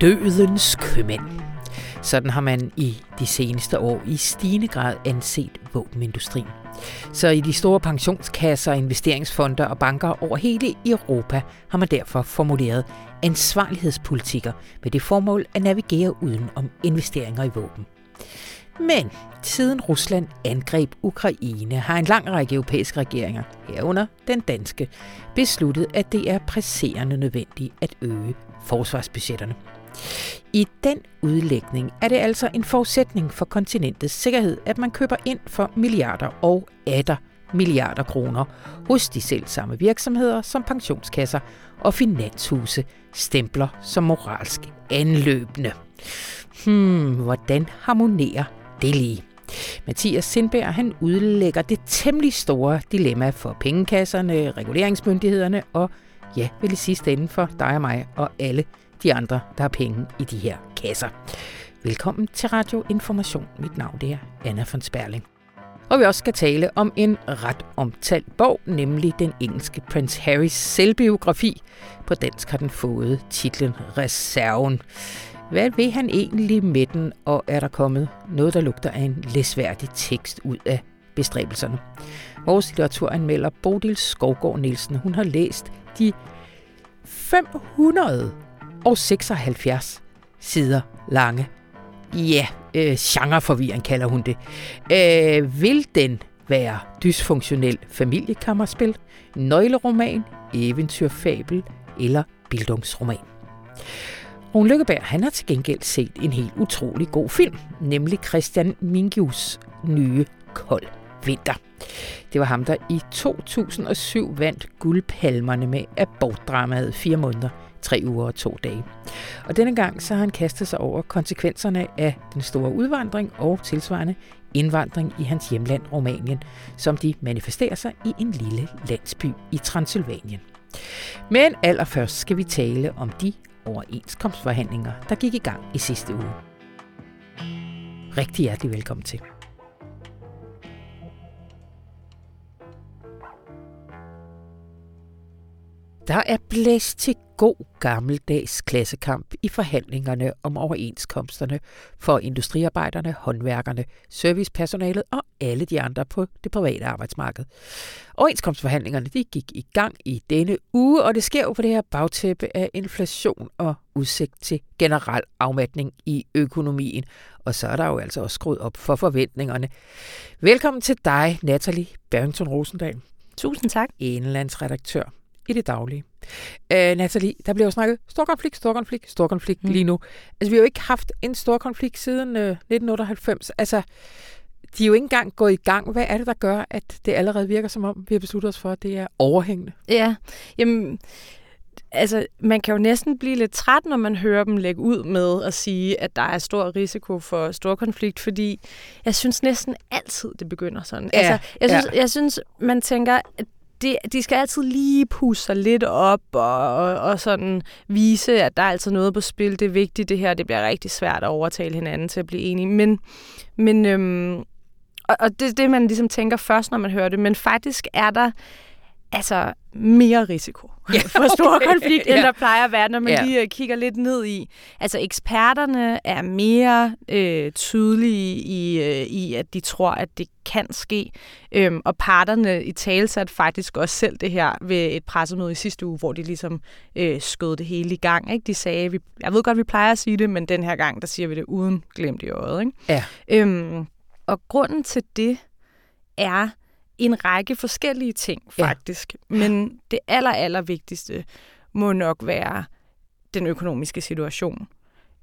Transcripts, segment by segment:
dødens købmænd. Sådan har man i de seneste år i stigende grad anset våbenindustrien. Så i de store pensionskasser, investeringsfonder og banker over hele Europa har man derfor formuleret ansvarlighedspolitikker med det formål at navigere uden om investeringer i våben. Men siden Rusland angreb Ukraine, har en lang række europæiske regeringer, herunder den danske, besluttet, at det er presserende nødvendigt at øge forsvarsbudgetterne. I den udlægning er det altså en forudsætning for kontinentets sikkerhed, at man køber ind for milliarder og atter milliarder kroner hos de selv samme virksomheder som pensionskasser og finanshuse stempler som moralsk anløbende. Hmm, hvordan harmonerer det lige? Mathias Sindberg han udlægger det temmelig store dilemma for pengekasserne, reguleringsmyndighederne og ja, vel i sidste ende for dig og mig og alle de andre, der har penge i de her kasser. Velkommen til Radio Information. Mit navn det er Anna von Sperling. Og vi også skal tale om en ret omtalt bog, nemlig den engelske Prince Harrys selvbiografi. På dansk har den fået titlen Reserven. Hvad vil han egentlig med den, og er der kommet noget, der lugter af en læsværdig tekst ud af bestræbelserne? Vores litteraturanmelder Bodil Skovgaard Nielsen, hun har læst de 500 og 76 sider lange. Ja, øh, genreforvirring kalder hun det. Øh, vil den være dysfunktionel familiekammerspil, nøgleroman, eventyrfabel eller bildungsroman? Rune Lykkeberg han har til gengæld set en helt utrolig god film, nemlig Christian Mingius nye Kold Vinter. Det var ham, der i 2007 vandt guldpalmerne med abortdramaet fire måneder tre uger og to dage. Og denne gang så har han kastet sig over konsekvenserne af den store udvandring og tilsvarende indvandring i hans hjemland Rumænien, som de manifesterer sig i en lille landsby i Transylvanien. Men allerførst skal vi tale om de overenskomstforhandlinger, der gik i gang i sidste uge. Rigtig hjertelig velkommen til. Der er blæst til god gammeldags klassekamp i forhandlingerne om overenskomsterne for industriarbejderne, håndværkerne, servicepersonalet og alle de andre på det private arbejdsmarked. Overenskomstforhandlingerne de gik i gang i denne uge, og det sker jo på det her bagtæppe af inflation og udsigt til generel afmatning i økonomien. Og så er der jo altså også skruet op for forventningerne. Velkommen til dig, Natalie Barrington Rosendal. Tusind tak. Indlandsredaktør i det daglige. Øh, Nathalie, der bliver jo snakket stor konflikt, stor konflikt, stor konflikt mm. lige nu. Altså, vi har jo ikke haft en stor konflikt siden øh, 1998. Altså, de er jo ikke engang gået i gang. Hvad er det, der gør, at det allerede virker som om, vi har besluttet os for, at det er overhængende? Ja, jamen, altså, man kan jo næsten blive lidt træt, når man hører dem lægge ud med at sige, at der er stor risiko for stor konflikt, fordi jeg synes næsten altid, det begynder sådan. Ja, altså, jeg synes, ja. jeg synes man tænker, at de, de skal altid lige pusse sig lidt op og, og, og sådan vise, at der er altid noget på spil. Det er vigtigt det her. Det bliver rigtig svært at overtale hinanden til at blive enige. Men, men øhm, og, og det er det, man ligesom tænker først, når man hører det. Men faktisk er der altså mere risiko ja, for stor okay. konflikt, end ja. der plejer at være, når man ja. lige øh, kigger lidt ned i. Altså eksperterne er mere øh, tydelige i, øh, i, at de tror, at det kan ske. Øhm, og parterne i talsat faktisk også selv det her ved et pressemøde i sidste uge, hvor de ligesom øh, skød det hele i gang. Ikke? De sagde, vi, jeg ved godt, vi plejer at sige det, men den her gang, der siger vi det uden glemt i øjet. Ikke? Ja. Øhm, og grunden til det er, en række forskellige ting, faktisk. Ja. Men det aller, aller vigtigste må nok være den økonomiske situation.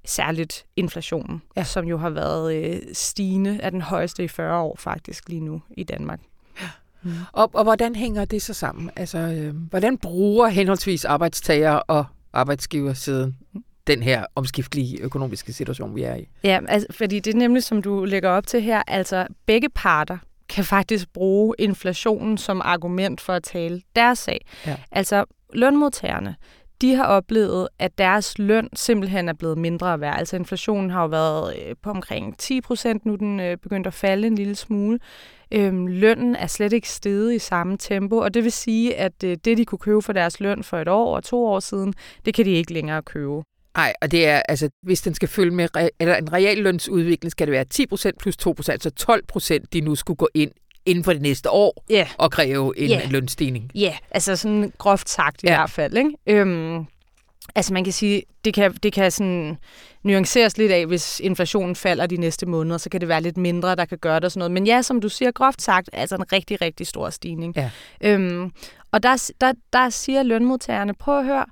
Særligt inflationen, ja. som jo har været øh, stigende af den højeste i 40 år faktisk lige nu i Danmark. Ja. Mm. Og, og hvordan hænger det så sammen? Altså, øh, hvordan bruger henholdsvis arbejdstager og arbejdsgiver siden den her omskiftelige økonomiske situation, vi er i? Ja, altså, fordi det er nemlig, som du lægger op til her, altså begge parter kan faktisk bruge inflationen som argument for at tale deres sag. Ja. Altså lønmodtagerne, de har oplevet, at deres løn simpelthen er blevet mindre værd. Altså inflationen har jo været øh, på omkring 10 procent, nu den øh, begyndt at falde en lille smule. Øhm, lønnen er slet ikke steget i samme tempo, og det vil sige, at øh, det, de kunne købe for deres løn for et år og to år siden, det kan de ikke længere købe. Nej, og det er, altså, hvis den skal følge med, re- eller en reallønsudvikling, skal det være 10% plus 2%, altså 12% de nu skulle gå ind inden for det næste år Ja, og kræve en Ja. lønstigning. ja altså sådan groft sagt i Ja. hvert fald. Ikke? Øhm, altså man kan sige, det kan, det kan sådan nuanceres lidt af, hvis inflationen falder de næste måneder, så kan det være lidt mindre, der kan gøre det og sådan noget. Men ja, som du siger, groft sagt, altså en rigtig, rigtig stor stigning. Ja. Øhm, og der, der, der siger lønmodtagerne, prøv at høre,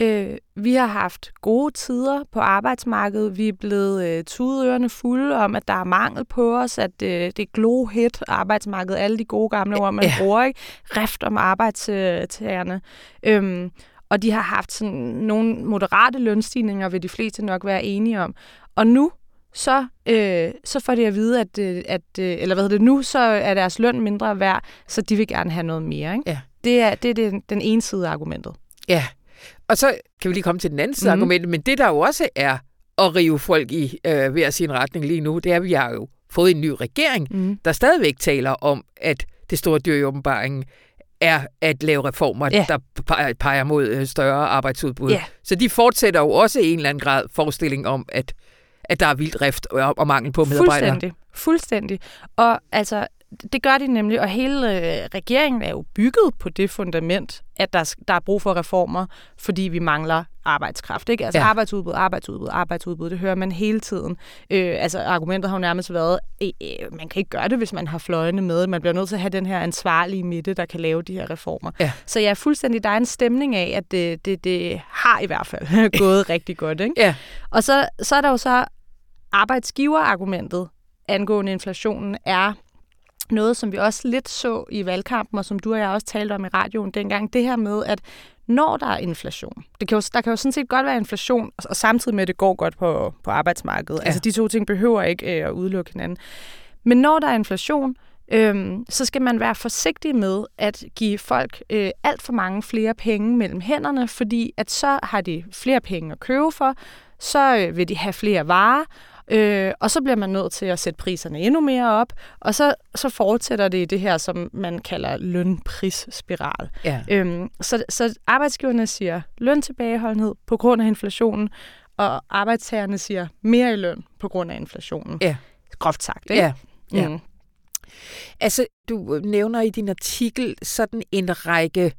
øh, vi har haft gode tider på arbejdsmarkedet. Vi er blevet øh, tudørende fulde om, at der er mangel på os, at øh, det er glohit arbejdsmarkedet, alle de gode gamle ord, man Ja. bruger, ikke? Rift om arbejdstagerne. Øhm, og de har haft sådan nogle moderate lønstigninger, vil de fleste nok være enige om. Og nu, så, øh, så får de at vide, at, øh, at øh, eller hvad hedder det nu, så er deres løn mindre værd, så de vil gerne have noget mere. Ikke? Ja. Det er, det er den, den ene side af argumentet. Ja, og så kan vi lige komme til den anden side af Mhm. argumentet, men det der jo også er at rive folk i øh, hver sin retning lige nu, det er, at vi har jo fået en ny regering, Mm. der stadigvæk taler om, at det store dyr i åbenbaringen er at lave reformer, Ja. der peger, mod øh, større arbejdsudbud. Ja. Så de fortsætter jo også i en eller anden grad forestilling om, at, at der er vildt drift og, og mangel på medarbejdere. Fuldstændig. Fuldstændig. Og altså, det gør de nemlig, og hele øh, regeringen er jo bygget på det fundament, at der, der er brug for reformer, fordi vi mangler arbejdskraft. Ikke? Altså Ja. ja. arbejdsudbud, arbejdsudbud, arbejdsudbud, det hører man hele tiden. Øh, altså argumentet har jo nærmest været, øh, øh, man kan ikke gøre det, hvis man har fløjene med. Man bliver nødt til at have den her ansvarlige midte, der kan lave de her reformer. Ja. Så jeg er fuldstændig, der er en stemning af, at det, det, det har i hvert fald gået rigtig godt. Ikke? Ja, Og så, så er der jo så arbejdsgiverargumentet angående inflationen er noget, som vi også lidt så i valgkampen, og som du og jeg også talte om i radioen dengang, det her med, at når der er inflation, det kan jo, der kan jo sådan set godt være inflation, og- samtidig med, at det går godt på, på arbejdsmarkedet. Ja. Altså de to ting behøver ikke øh, at udelukke hinanden. Men når der er inflation, øhm, så skal man være forsigtig med at give folk øh, alt for mange flere penge mellem hænderne, fordi at så har de flere penge at købe for, så øh, vil de have flere varer, øh, og så bliver man nødt til at sætte priserne endnu mere op, og så, så fortsætter det i det her, som man kalder lønprisspiral. ja. Øhm, så, så arbejdsgiverne siger løntilbageholdenhed på grund af inflationen, og arbejdstagerne siger mere i løn på grund af inflationen. Ja. Groft sagt, ikke? ja. ja. Mm. Altså, du nævner i din artikel sådan en række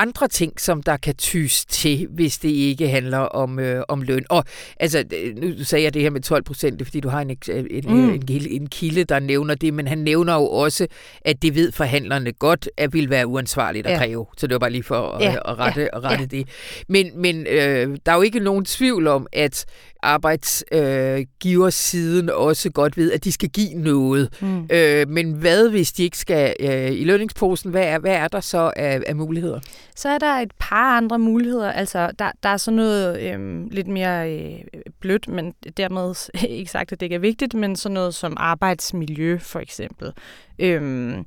andre ting, som der kan tys til, hvis det ikke handler om, øh, om løn. Og altså, øh, nu sagde jeg det her med 12 procent, fordi du har en, eks- en, Mm. mm. en, kilde- en kilde, der nævner det, men han nævner jo også, at det ved forhandlerne godt, at vil være uansvarligt at Ja. kræve. Så det var bare lige for at, Ja, at rette, at rette det. Men, men øh, der er jo ikke nogen tvivl om, at arbejdsgiversiden øh, også godt ved, at de skal give noget. Mm. Øh, men hvad, hvis de ikke skal øh, i lønningsposen? Hvad er, hvad er der så af, af muligheder? Så er der et par andre muligheder. Altså, der, der er sådan noget øhm, lidt mere øh, blødt, men dermed ikke sagt, at det ikke er vigtigt, men sådan noget som arbejdsmiljø, for eksempel. Øhm,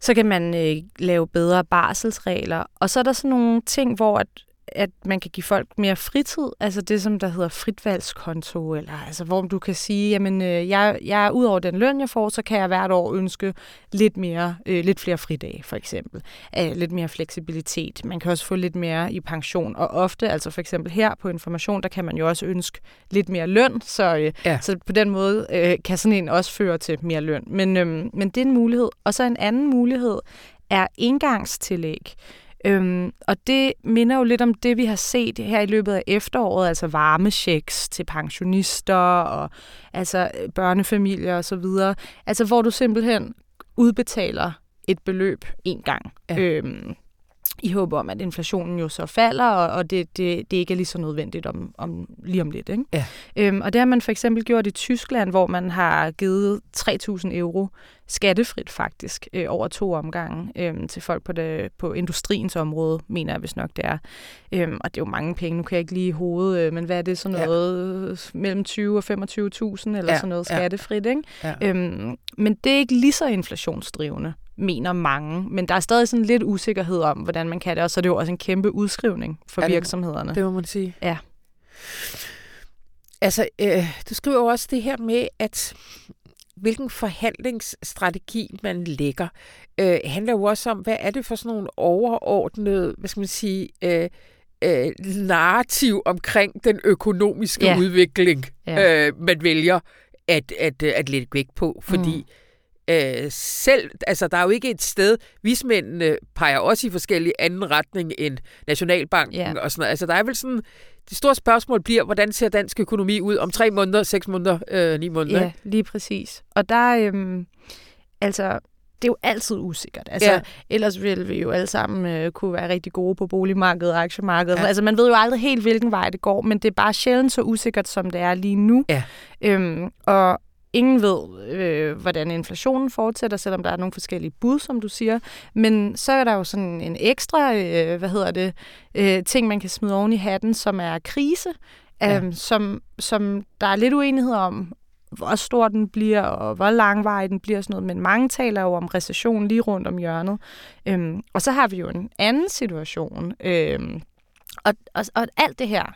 så kan man øh, lave bedre barselsregler. Og så er der sådan nogle ting, hvor at, at man kan give folk mere fritid, altså det, som der hedder fritvalgskonto, eller altså, hvor du kan sige, jamen, øh, jeg, jeg ud over den løn, jeg får, så kan jeg hvert år ønske lidt mere, øh, lidt flere fridage, for eksempel. Øh, lidt mere fleksibilitet. Man kan også få lidt mere i pension, og ofte, altså for eksempel her på Information, der kan man jo også ønske lidt mere løn, så, øh, Ja. så på den måde øh, kan sådan en også føre til mere løn. Men, øh, men det er en mulighed. Og så en anden mulighed er engangstillæg. Øhm, og det minder jo lidt om det, vi har set her i løbet af efteråret, altså varmechecks til pensionister og altså øh, børnefamilier osv. Altså hvor du simpelthen udbetaler et beløb en gang. Ja. Øhm, i håb om, at inflationen jo så falder, og, og det, det, det ikke er lige så nødvendigt om, om, lige om lidt. Ikke? Ja. Øhm, og det har man for eksempel gjort i Tyskland, hvor man har givet 3.000 euro skattefrit faktisk øh, over to omgange øh, til folk på, det, på industriens område, mener jeg hvis nok det er. Øhm, og det er jo mange penge, nu kan jeg ikke lige i hovedet, øh, men hvad er det sådan Ja. noget øh, mellem 20 og 25.000 eller Ja, sådan noget ja. skattefrit, ikke? Ja. Øhm, men det er ikke lige så inflationsdrivende, mener mange. Men der er stadig sådan lidt usikkerhed om, hvordan man kan det, og så er det jo også en kæmpe udskrivning for Ja, det- virksomhederne. Det må man sige. Ja. Altså, øh, du skriver jo også det her med, at hvilken forhandlingsstrategi man lægger, øh, handler jo også om, hvad er det for sådan nogle overordnede, hvad skal man sige, øh, øh, narrativ omkring den økonomiske Ja. udvikling, Ja. øh, man vælger at, at, at lægge vægt på, fordi mm. Øh, selv, altså der er jo ikke et sted, vismændene peger også i forskellige anden retning end Nationalbanken Ja. og sådan noget. Altså der er vel sådan, det store spørgsmål bliver, hvordan ser dansk økonomi ud om tre måneder, seks måneder, øh, ni måneder? Ja, lige præcis. Og der, øhm, altså, det er jo altid usikkert. Altså, Ja. ellers ville vi jo alle sammen øh, kunne være rigtig gode på boligmarkedet og aktiemarkedet. Ja. Altså, man ved jo aldrig helt, hvilken vej det går, men det er bare sjældent så usikkert, som det er lige nu. Ja. Øhm, og ingen ved, øh, hvordan inflationen fortsætter, selvom der er nogle forskellige bud, som du siger. Men så er der jo sådan en ekstra, øh, hvad hedder det, øh, ting, man kan smide oven i hatten, som er krise, Ja. øhm, som, som der er lidt uenighed om, hvor stor den bliver, og hvor langvarig den bliver og sådan noget. Men mange taler jo om recession lige rundt om hjørnet. Øhm, og så har vi jo en anden situation. Øhm, og, og, og alt det her,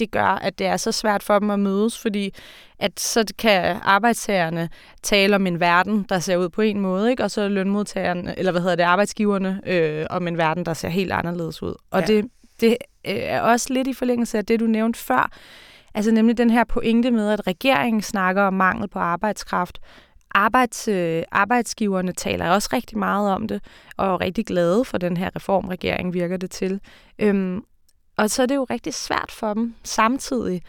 det gør, at det er så svært for dem at mødes, fordi at så kan arbejdstagerne tale om en verden, der ser ud på en måde, ikke? og så lønmodtagerne, eller hvad hedder det, arbejdsgiverne, øh, om en verden, der ser helt anderledes ud. Og Ja. det, det øh, er også lidt i forlængelse af det, du nævnte før, altså nemlig den her pointe med, at regeringen snakker om mangel på arbejdskraft, Arbejds, øh, arbejdsgiverne taler også rigtig meget om det, og er rigtig glade for den her reformregering, virker det til. Øhm, og så er det jo rigtig svært for dem samtidig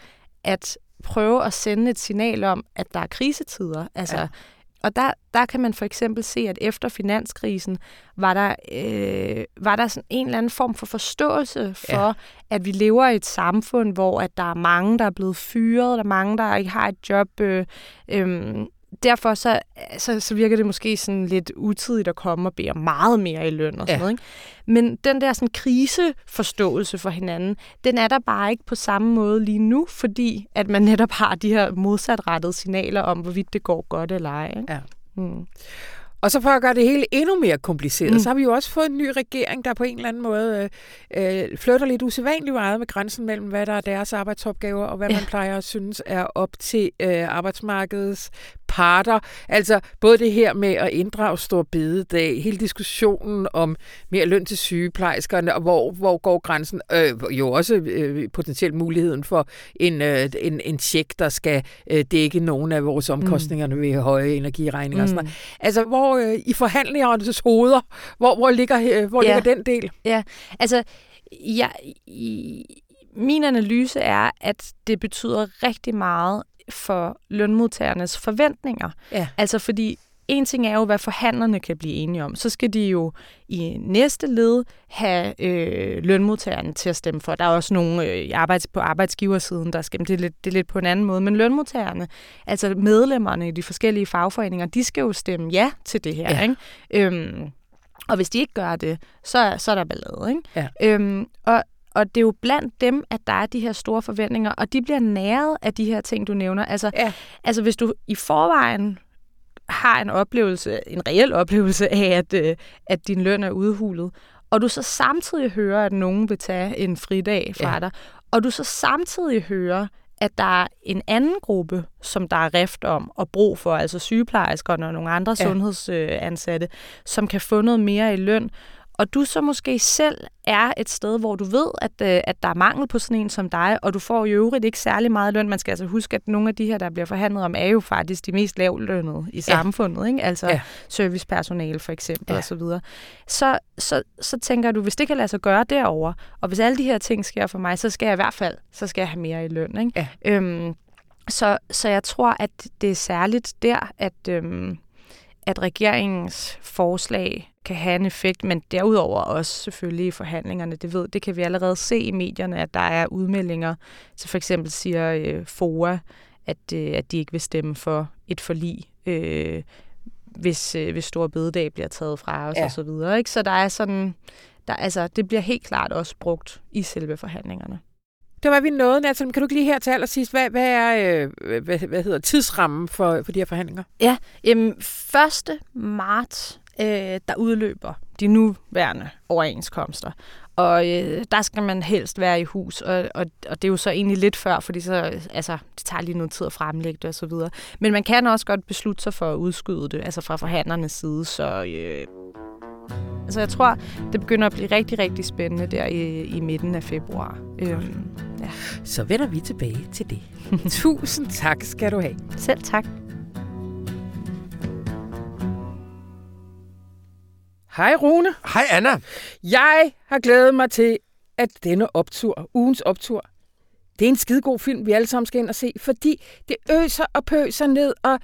at prøve at sende et signal om, at der er krisetider. Altså, Ja. Og der, der kan man for eksempel se, at efter finanskrisen var der, øh, var der sådan en eller anden form for forståelse for, ja. at vi lever i et samfund, hvor at der er mange, der er blevet fyret, der er mange, der ikke har et job. Øh, øh, derfor så, så, så virker det måske sådan lidt utidigt at komme og bede om meget mere i løn og sådan Ja. noget. Ikke? Men den der sådan kriseforståelse for hinanden, den er der bare ikke på samme måde lige nu, fordi at man netop har de her modsatrettede signaler om, hvorvidt det går godt eller ej. Ikke? Ja. Mm. Og så for at gøre det hele endnu mere kompliceret, mm. Så har vi jo også fået en ny regering, der på en eller anden måde øh, øh, flytter lidt usædvanligt meget med grænsen mellem, hvad der er deres arbejdsopgaver, og hvad. Ja. man plejer at synes er op til øh, arbejdsmarkedets parter. Altså både det her med at inddrage stor bededag, hele diskussionen om mere løn til sygeplejerskerne, og hvor, hvor går grænsen? Øh, jo også øh, potentielt muligheden for en, øh, en, en check, der skal øh, dække nogle af vores omkostninger mm. ved høje energiregninger. Mm. Og sådan noget. Altså, hvor øh, i forhandlingernes hoveder, hvor, hvor, ligger, øh, hvor Ja. ligger den del? Altså, jeg, i, min analyse er, at det betyder rigtig meget for lønmodtagernes forventninger. Ja. Altså fordi en ting er jo, hvad forhandlerne kan blive enige om. Så skal de jo i næste led have øh, lønmodtagerne til at stemme for. Der er også nogle øh, i arbejds, på arbejdsgiversiden, der skal, det er, lidt, det er lidt på en anden måde. Men lønmodtagerne, altså medlemmerne i de forskellige fagforeninger, de skal jo stemme ja til det her. Ja. Ikke? Øhm, og hvis de ikke gør det, så, så er der ballade. Ikke? Ja. Øhm, og, og det er jo blandt dem, at der er de her store forventninger, og de bliver næret af de her ting, du nævner. Altså, Ja. altså hvis du i forvejen har en oplevelse, en reel oplevelse af, at, øh, at din løn er udhulet, og du så samtidig hører, at nogen vil tage en fridag fra Ja. dig, og du så samtidig hører, at der er en anden gruppe, som der er rift om og brug for, altså sygeplejerskerne og nogle andre ja. sundhedsansatte, som kan få noget mere i løn, og du så måske selv er et sted, hvor du ved, at, øh, at der er mangel på sådan en som dig, og du får i øvrigt ikke særlig meget løn. Man skal altså huske, at nogle af de her, der bliver forhandlet om, er jo faktisk de mest lavlønnede i Ja. samfundet. Ikke? Altså Ja. servicepersonale for eksempel Ja. og så videre. Så, så, så tænker du, hvis det kan lade sig gøre derover, og hvis alle de her ting sker for mig, så skal jeg i hvert fald så skal jeg have mere i løn. Ikke? Ja. Øhm, så, så jeg tror, at det er særligt der, at, øhm, at regeringens forslag kan have en effekt, men derudover også selvfølgelig i forhandlingerne. Det, ved, det kan vi allerede se i medierne, at der er udmeldinger. Så for eksempel siger øh, FOA, at, øh, at de ikke vil stemme for et forlig, øh, hvis, øh, hvis Stor Bededag bliver taget fra os ja. og så videre. Ikke? Så der er sådan, der, altså, det bliver helt klart også brugt i selve forhandlingerne. Det var vi nåede, Nathalie. Kan du ikke lige her til allersidst, hvad, hvad er øh, hvad, hvad hedder tidsrammen for, for de her forhandlinger? Ja, Jamen, 1. marts, øh, der udløber de nuværende overenskomster. Og øh, der skal man helst være i hus, og, og, og det er jo så egentlig lidt før, fordi så, altså, det tager lige noget tid at fremlægge det og så videre. Men man kan også godt beslutte sig for at udskyde det, altså fra forhandlernes side, så... Øh, Altså, jeg tror, det begynder at blive rigtig, rigtig spændende der i, i midten af februar. Øhm, ja. Så vender vi tilbage til det. Tusind tak skal du have. Selv tak. Hej Rune. Hej Anna. Jeg har glædet mig til, at denne optur, ugens optur, det er en skidegod film, vi alle sammen skal ind og se, fordi det øser og pøser ned, og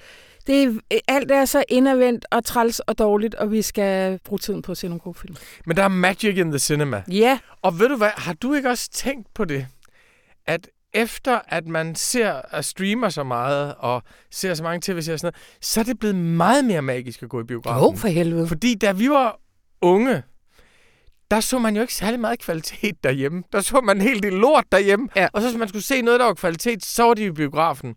det er, alt er så indadvendt og træls og dårligt, og vi skal bruge tiden på at se nogle gode film. Men der er magic in the cinema. Ja. Yeah. Og ved du hvad, har du ikke også tænkt på det, at efter at man ser og streamer så meget, og ser så mange tv-serier og sådan noget, så er det blevet meget mere magisk at gå i biografen. Jo, for helvede. Fordi da vi var unge, der så man jo ikke særlig meget kvalitet derhjemme. Der så man en hel del lort derhjemme. Ja. Og så hvis man skulle se noget, der var kvalitet, så var det i biografen.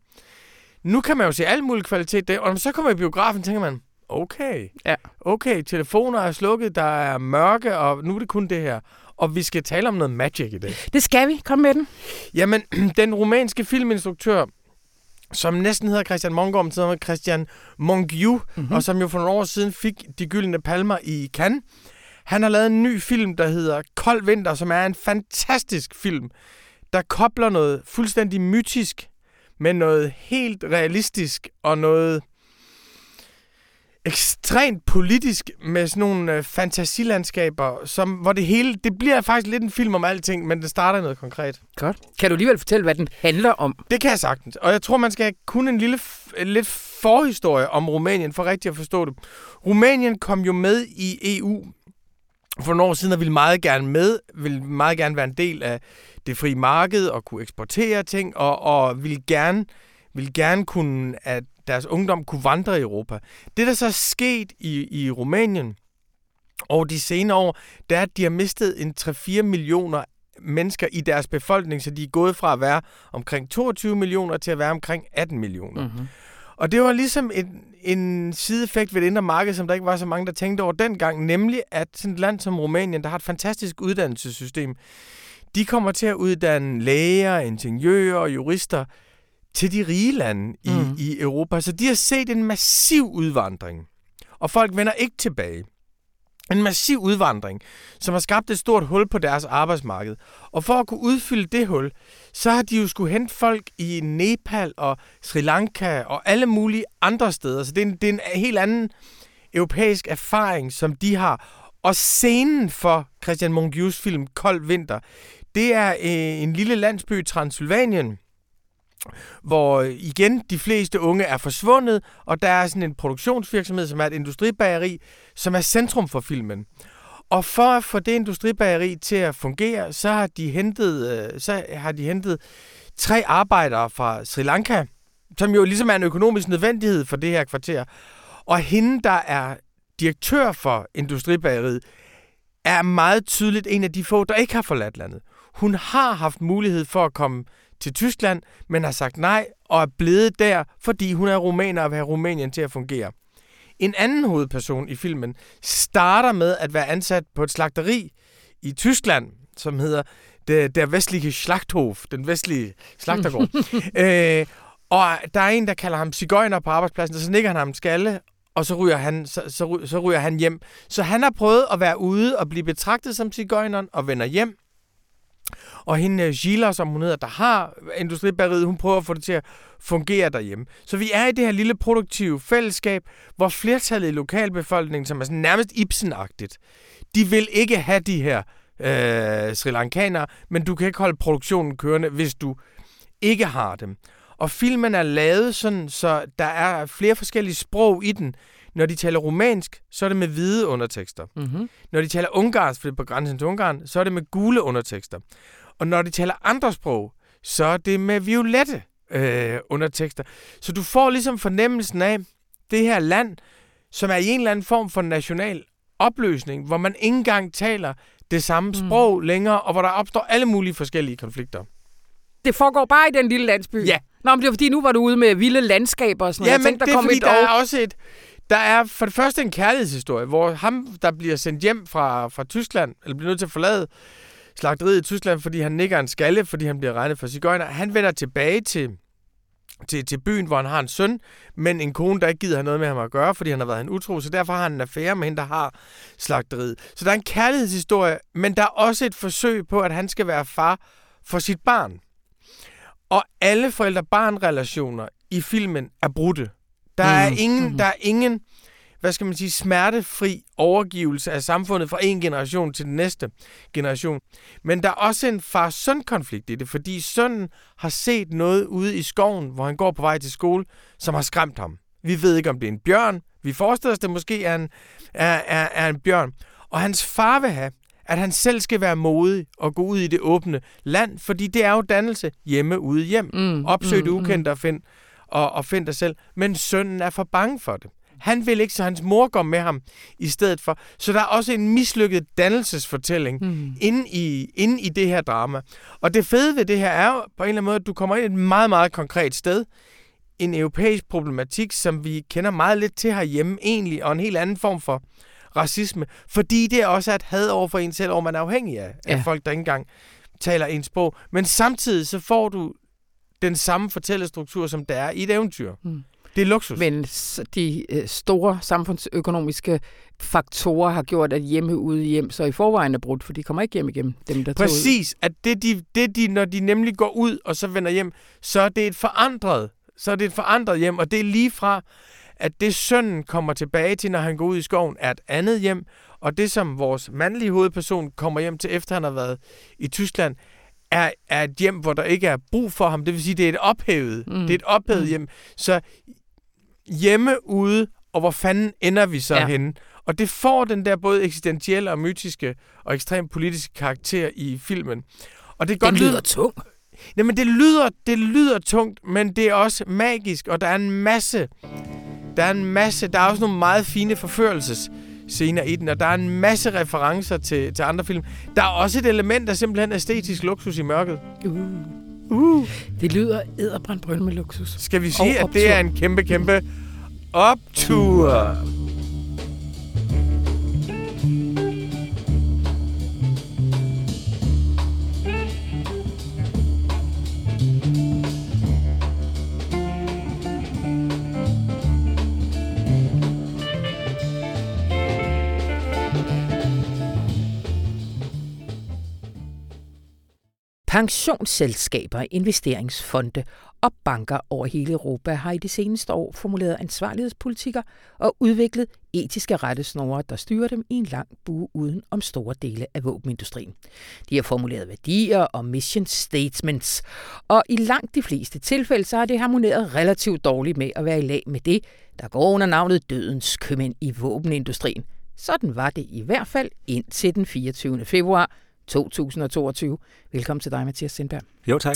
Nu kan man jo se al mulig kvalitet der, og når man så kommer i biografen, tænker man, okay, ja. okay, telefoner er slukket, der er mørke, og nu er det kun det her. Og vi skal tale om noget magic i dag. Det skal vi. Kom med den. Jamen, den romanske filminstruktør, som næsten hedder Christian Mongård, men hedder Christian Mongiu, mm-hmm. og som jo for nogle år siden fik de gyldne palmer i Cannes. Han har lavet en ny film, der hedder Kold Vinter, som er en fantastisk film, der kobler noget fuldstændig mytisk med noget helt realistisk og noget ekstremt politisk med sådan nogle øh, fantasilandskaber, som, hvor det hele, det bliver faktisk lidt en film om alting, men det starter noget konkret. Godt. Kan du alligevel fortælle, hvad den handler om? Det kan jeg sagtens, og jeg tror, man skal kunne en lille, lidt forhistorie om Rumænien, for rigtig at forstå det. Rumænien kom jo med i EU for nogle år siden, og ville meget gerne med, ville meget gerne være en del af det frie marked og kunne eksportere ting, og, og ville gerne ville gerne kunne, at deres ungdom kunne vandre i Europa. Det, der så er sket i, i Rumænien over de senere år, det er, at de har mistet en 3-4 millioner mennesker i deres befolkning, så de er gået fra at være omkring 22 millioner til at være omkring 18 millioner. Mm-hmm. Og det var ligesom en, en sideeffekt ved det indre marked, som der ikke var så mange, der tænkte over dengang, nemlig at sådan et land som Rumænien, der har et fantastisk uddannelsessystem, de kommer til at uddanne læger, ingeniører og jurister til de rige lande i, mm. i Europa. Så de har set en massiv udvandring, og folk vender ikke tilbage. En massiv udvandring, som har skabt et stort hul på deres arbejdsmarked. Og for at kunne udfylde det hul, så har de jo skulle hente folk i Nepal og Sri Lanka og alle mulige andre steder. Så det er en, det er en helt anden europæisk erfaring, som de har. Og scenen for Christian Mungius film Kold Vinter, det er øh, en lille landsby i Transylvanien, hvor øh, igen de fleste unge er forsvundet, og der er sådan en produktionsvirksomhed, som er et industribageri, som er centrum for filmen. Og for at få det industribageri til at fungere, så har de hentet, øh, så har de hentet tre arbejdere fra Sri Lanka, som jo ligesom er en økonomisk nødvendighed for det her kvarter. Og hende, der er direktør for industribageriet, er meget tydeligt en af de få, der ikke har forladt landet. Hun har haft mulighed for at komme til Tyskland, men har sagt nej og er blevet der, fordi hun er rumæner og vil have Rumænien til at fungere. En anden hovedperson i filmen starter med at være ansat på et slagteri i Tyskland, som hedder Der, der Vestlige Schlachthof, den vestlige slagtergård. øh, og der er en, der kalder ham cigøjner på arbejdspladsen, og så nikker han ham skalle, og så ryger, han, så, så, så ryger han hjem. Så han har prøvet at være ude og blive betragtet som cigøjneren og vender hjem. Og hende øh, Gila, som hun hedder, der har industribæreriet, hun prøver at få det til at fungere derhjemme. Så vi er i det her lille produktive fællesskab, hvor flertallet i lokalbefolkningen, som er sådan nærmest Ibsen-agtigt, de vil ikke have de her øh, Sri Lankanere, men du kan ikke holde produktionen kørende, hvis du ikke har dem. Og filmen er lavet sådan, så der er flere forskellige sprog i den. Når de taler romansk, så er det med hvide undertekster. Mm-hmm. Når de taler ungarsk, for det er på grænsen til Ungarn, så er det med gule undertekster. Og når de taler andre sprog, så er det med violette øh, undertekster. Så du får ligesom fornemmelsen af det her land, som er i en eller anden form for national opløsning, hvor man ikke engang taler det samme mm. sprog længere, og hvor der opstår alle mulige forskellige konflikter. Det foregår bare i den lille landsby? Ja. Nå, men det er fordi, nu var du ude med vilde landskaber og sådan noget. Ja, men tænkte, der det er fordi, der er også et... Der er for det første en kærlighedshistorie, hvor ham, der bliver sendt hjem fra, fra Tyskland, eller bliver nødt til at forlade slagteriet i Tyskland, fordi han nikker en skalle, fordi han bliver regnet for cigøjner, han vender tilbage til til, til byen, hvor han har en søn, men en kone, der ikke gider have noget med ham at gøre, fordi han har været en utro, så derfor har han en affære med hende, der har slagteriet. Så der er en kærlighedshistorie, men der er også et forsøg på, at han skal være far for sit barn. Og alle forældre-barn-relationer i filmen er brudte. Der er Mm. ingen, Mhm. der er ingen, hvad skal man sige, smertefri overgivelse af samfundet fra en generation til den næste generation. Men der er også en far-søn-konflikt i det, fordi sønnen har set noget ude i skoven, hvor han går på vej til skole, som har skræmt ham. Vi ved ikke, om det er en bjørn. Vi forestiller os, det måske er en, er, er, er en bjørn. Og hans far vil have, at han selv skal være modig og gå ud i det åbne land, fordi det er jo dannelse hjemme ude hjem. Mm, Opsøg det mm, ukendte og find, og, og find dig selv. Men sønnen er for bange for det. Han vil ikke, så hans mor går med ham i stedet for. Så der er også en mislykket dannelsesfortælling Mm. inde i, inde i det her drama. Og det fede ved det her er jo på en eller anden måde, at du kommer ind et meget, meget konkret sted. En europæisk problematik, som vi kender meget lidt til herhjemme egentlig, og en helt anden form for racisme. Fordi det også er et had over for en selv, og man er afhængig af, ja. af folk, der ikke engang taler ens sprog. Men samtidig så får du den samme fortællestruktur, som der er i et eventyr. Mm. Det er luksus. Men de øh, store samfundsøkonomiske faktorer har gjort, at hjemme ude hjem så i forvejen er brudt, for de kommer ikke hjem igennem dem, der. Præcis, at det de, det de, når de nemlig går ud og så vender hjem, så er det et forandret, så er det et forandret hjem, og det er lige fra, at det sønnen kommer tilbage til, når han går ud i skoven, er et andet hjem, og det som vores mandlige hovedperson kommer hjem til, efter han har været i Tyskland, er, er et hjem, hvor der ikke er brug for ham. Det vil sige, det er et ophævet, Mm. det er et ophævet mm. hjem. Så hjemme ude, og hvor fanden ender vi så Ja. henne? Og det får den der både eksistentielle og mytiske og ekstremt politiske karakter i filmen. Og det godt lyder lyde, tung. Jamen, det lyder, det lyder tungt, men det er også magisk, og der er en masse, der er en masse, der er også nogle meget fine forførelsesscener i den, og der er en masse referencer til, til andre film. Der er også et element af simpelthen æstetisk luksus i mørket. Uh. Uh. Det lyder edderbrandbrøl med luksus. Skal vi sige, Og at det er en kæmpe, kæmpe optur? Pensionsselskaber, investeringsfonde og banker over hele Europa har i de seneste år formuleret ansvarlighedspolitikker og udviklet etiske rettesnore, der styrer dem i en lang bue uden om store dele af våbenindustrien. De har formuleret værdier og mission statements, og i langt de fleste tilfælde så har det harmoneret relativt dårligt med at være i lag med det, der går under navnet dødens købmænd i våbenindustrien. Sådan var det i hvert fald indtil den 24. februar 2022. Velkommen til dig, Mathias Sindberg. Jo, tak.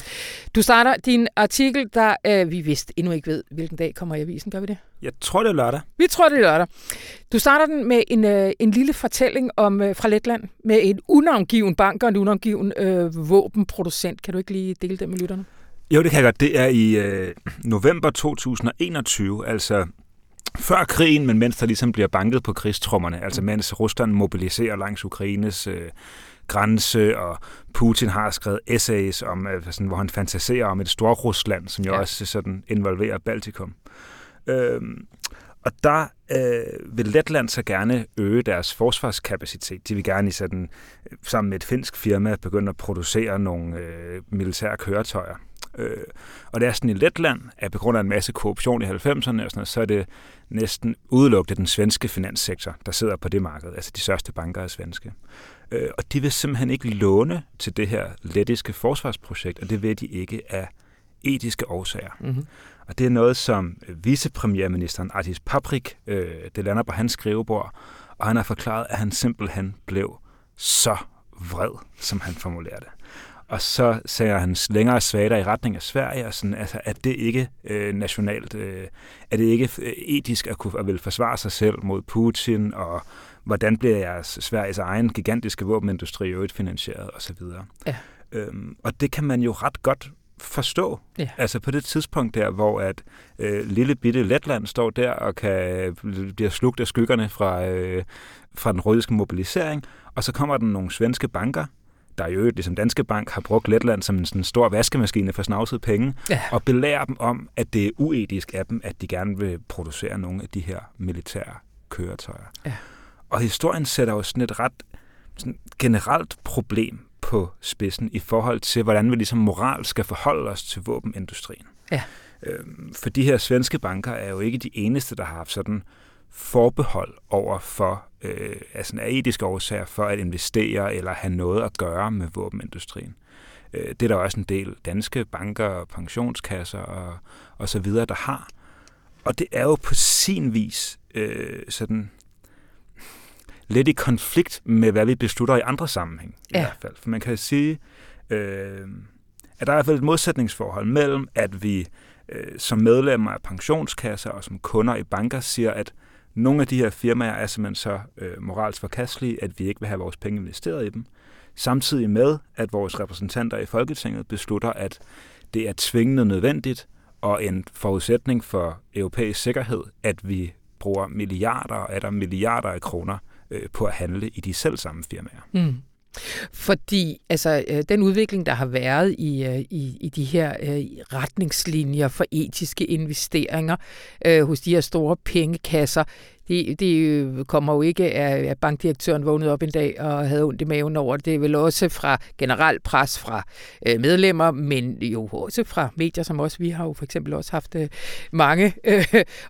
Du starter din artikel, der øh, vi vist endnu ikke ved, hvilken dag kommer i avisen. Gør vi det? Jeg tror, det er lørdag. Vi tror, det er lørdag. Du starter den med en, øh, en lille fortælling om øh, fra Letland med en unavngiven bank og en unavngiven øh, våbenproducent. Kan du ikke lige dele det med lytterne? Jo, det kan jeg godt. Det er i øh, november 2021, altså før krigen, men mens der ligesom bliver banket på krigstrommerne, altså mens Rusland mobiliserer langs Ukraines øh, grænse, og Putin har skrevet essays, om, øh, sådan, hvor han fantaserer om et stort Rusland, som jo Ja. også sådan involverer Baltikum. Øhm, og der øh, vil Letland så gerne øge deres forsvarskapacitet. De vil gerne i sådan, øh, sammen med et finsk firma begynde at producere nogle øh, militære køretøjer. Øh, og det er sådan i Letland, at på grund af en masse korruption i 90'erne, og sådan noget, så er det næsten udelukkende den svenske finanssektor, der sidder på det marked. Altså de største banker er svenske. Øh, og de vil simpelthen ikke låne til det her lettiske forsvarsprojekt, og det vil de ikke af etiske årsager. Mm-hmm. Og det er noget, som vicepremierministeren Artis Paprik, øh, det lander på hans skrivebord, og han har forklaret, at han simpelthen blev så vred, som han formulerer det. Og så sagde han længere svager i retning af Sverige, og sådan, altså, at det ikke øh, nationalt, øh, er det ikke øh, etisk at kunne at vil forsvare sig selv mod Putin, og hvordan bliver jeres Sveriges egen gigantiske våbenindustri øvrigt finansieret, osv. Ja. Øhm, og det kan man jo ret godt forstå. Ja. Altså på det tidspunkt der, hvor at øh, lille bitte Letland står der og kan bliver slugt af skyggerne fra, øh, fra den russiske mobilisering, og så kommer der nogle svenske banker, der øvrigt, ligesom Danske Bank, har brugt Letland som en sådan stor vaskemaskine for snavset penge, Ja. og belærer dem om, at det er uetisk af dem, at de gerne vil producere nogle af de her militære køretøjer. Ja. Og historien sætter jo sådan et ret sådan generelt problem på spidsen i forhold til, hvordan vi ligesom moral skal forholde os til våbenindustrien. Ja. Øhm, For de her svenske banker er jo ikke de eneste, der har haft sådan forbehold over for, øh, altså af etiske årsager, for at investere eller have noget at gøre med våbenindustrien. Øh, det er der også en del danske banker og pensionskasser og, og så videre, der har. Og det er jo på sin vis øh, sådan lidt i konflikt med, hvad vi beslutter i andre sammenhæng. I Ja. hvert fald. For man kan sige, øh, at der er i hvert fald et modsætningsforhold mellem, at vi øh, som medlemmer af pensionskasser og som kunder i banker siger, at nogle af de her firmaer er simpelthen så øh, moralsk forkastelige, at vi ikke vil have vores penge investeret i dem. Samtidig med, at vores repræsentanter i Folketinget beslutter, at det er tvingende nødvendigt og en forudsætning for europæisk sikkerhed, at vi bruger milliarder og er der milliarder af kroner øh, på at handle i de selv samme firmaer. Mm. Fordi altså, øh, den udvikling, der har været i, øh, i, i de her øh, retningslinjer for etiske investeringer øh, hos de her store pengekasser, det, det øh, kommer jo ikke af, at bankdirektøren vågnede op en dag og havde ondt i maven over det. Det er vel også fra generelt pres fra øh, medlemmer, men jo også fra medier som også Vi har jo for eksempel også haft øh, mange øh,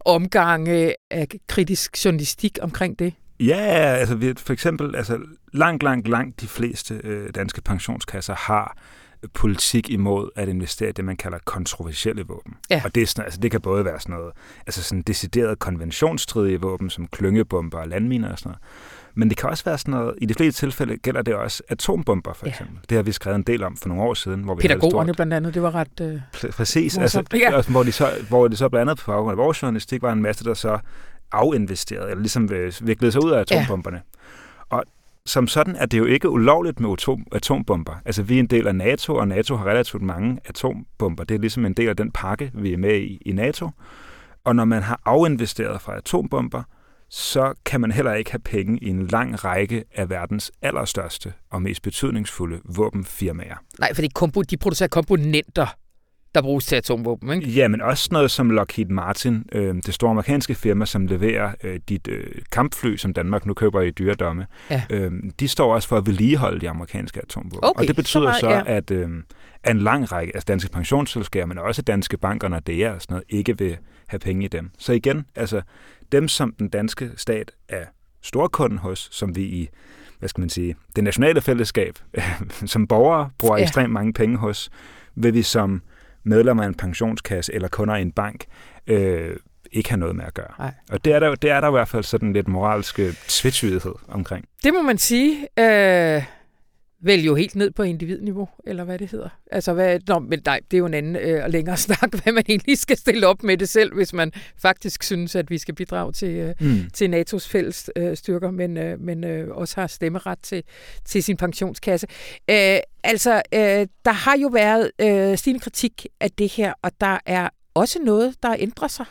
omgange af kritisk journalistik omkring det. Ja, altså vi, for eksempel, altså langt, langt, langt de fleste øh, danske pensionskasser har politik imod at investere i det, man kalder kontroversielle våben. Ja. Og det, er sådan, altså, det kan både være sådan noget, altså sådan decideret konventionsstridige våben, som klyngebomber og landminer og sådan noget. Men det kan også være sådan noget, i de fleste tilfælde gælder det også atombomber, for Ja. eksempel. Det har vi skrevet en del om for nogle år siden. Hvor vi Pædagogerne stort- blandt andet, det var ret... Øh, Pr- Præcis, altså, ja. hvor, de så, hvor det så blandt andet på baggrund af vores journalistik var en masse, der så afinvesterede, eller ligesom øh, viklede sig ud af atombomberne. Ja. Og som sådan er det jo ikke ulovligt med atom, atombomber. Altså vi er en del af NATO, og NATO har relativt mange atombomber. Det er ligesom en del af den pakke, vi er med i i NATO. Og når man har afinvesteret fra atombomber, så kan man heller ikke have penge i en lang række af verdens allerstørste og mest betydningsfulde våbenfirmaer. nej, for kompo, de producerer komponenter, der bruges til atomvåben, ikke? Ja, men også noget som Lockheed Martin, øh, det store amerikanske firma, som leverer øh, dit øh, kampfly, som Danmark nu køber i dyredomme. Ja. Øh, de står også for at vedligeholde de amerikanske atomvåben. Okay, og det betyder så meget, så, ja. at, øh, at en lang række af danske pensionsselskaber, men også danske banker, når det er og sådan noget, ikke vil have penge i dem. Så igen, altså dem, som den danske stat er storkunden hos, som vi i hvad skal man sige, det nationale fællesskab, som borgere bruger Ja. ja. ekstremt mange penge hos, vil vi som medlemmer af en pensionskasse eller kunder i en bank øh, ikke have noget med at gøre. Nej. Og det er, der, det er der i hvert fald sådan lidt moralsk øh, tvetydighed omkring. Det må man sige. Øh, vel jo helt ned på individniveau, eller hvad det hedder. Altså, hvad, nå, men nej, det er jo en anden øh, og længere snak, hvad man egentlig skal stille op med det selv, hvis man faktisk synes, at vi skal bidrage til, øh, Mm. til NATO's fælles øh, styrker, men, øh, men øh, også har stemmeret til, til sin pensionskasse. Øh, altså, øh, der har jo været øh, stigende kritik af det her, og der er også noget, der ændrer sig.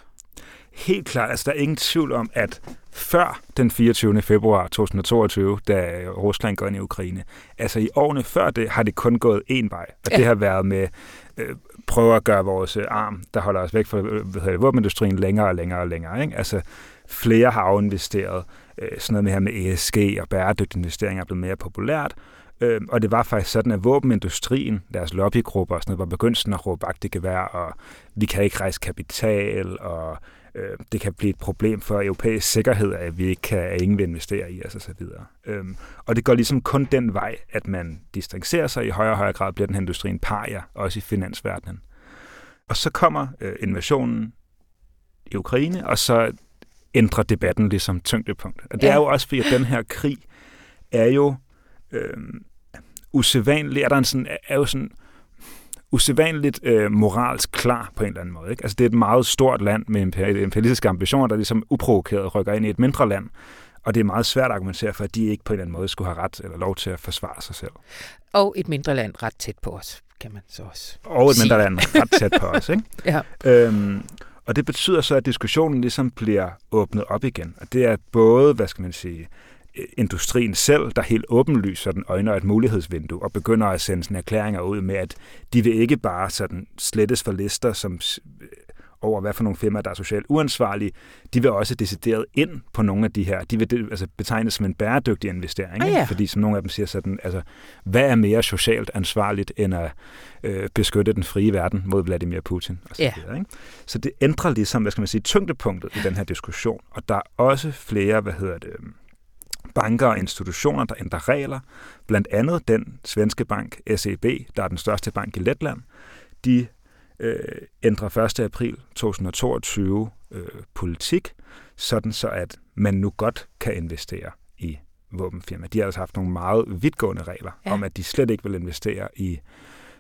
Helt klart, altså der er ingen tvivl om, at før den 24. februar 2022, da Rusland går ind i Ukraine, altså i årene før det, har det kun gået én vej. Og Ja. det har været med øh, prøve at gøre vores øh, arm, der holder os væk fra øh, hvad hedder det, våbenindustrien længere og længere og længere. Ikke? Altså flere har afinvesteret, øh, sådan noget med her med ESG og bæredygtige investeringer er blevet mere populært. Øh, og det var faktisk sådan, at våbenindustrien, deres lobbygrupper og sådan noget, var begyndt sådan at råbe vagt i gevær, og vi kan ikke rejse kapital, og øh, det kan blive et problem for europæisk sikkerhed, at vi ikke kan, at ingen vil investere i os videre. Øhm, og det går ligesom kun den vej, at man distancerer sig i højere og højere grad, bliver den her industri en paria, også i finansverdenen. Og så kommer øh, invasionen i Ukraine, og så ændrer debatten ligesom tyngdepunkt. Og det Ja. er jo også fordi, at den her krig er jo øh, usædvanlig, er der en sådan, er jo sådan usædvanligt øh, moralsk klar på en eller anden måde. Ikke? Altså det er et meget stort land med imper- imperialistiske ambitioner, der ligesom uprovokeret rykker ind i et mindre land. Og det er meget svært at argumentere for, at de ikke på en eller anden måde skulle have ret eller lov til at forsvare sig selv. Og et mindre land ret tæt på os, kan man så også. Og et Sige. mindre land ret tæt på os. Ikke? Ja. Øhm, og det betyder så, at diskussionen ligesom bliver åbnet op igen. Og det er både, hvad skal man sige, industrien selv, der helt åbenlyst sådan øjner et mulighedsvindue og begynder at sende sådan erklæringer ud med, at de vil ikke bare sådan slettes for lister, som over, hvad for nogle firmaer, der er socialt uansvarlige, de vil også decideret ind på nogle af de her. De vil altså, betegnes som en bæredygtig investering. Ah, ja. Fordi som nogle af dem siger sådan, altså, hvad er mere socialt ansvarligt, end at øh, beskytte den frie verden mod Vladimir Putin? Og så, Ja. videre, ikke? så det ændrer ligesom, hvad skal man sige, tyngdepunktet i den her diskussion. Og der er også flere, hvad hedder det, øhm, banker og institutioner, der ændrer regler. Blandt andet den svenske bank SEB, der er den største bank i Letland. De øh, ændrer 1. april 2022 øh, politik, sådan så at man nu godt kan investere i våbenfirmaer. De har altså haft nogle meget vidtgående regler Ja. om, at de slet ikke vil investere i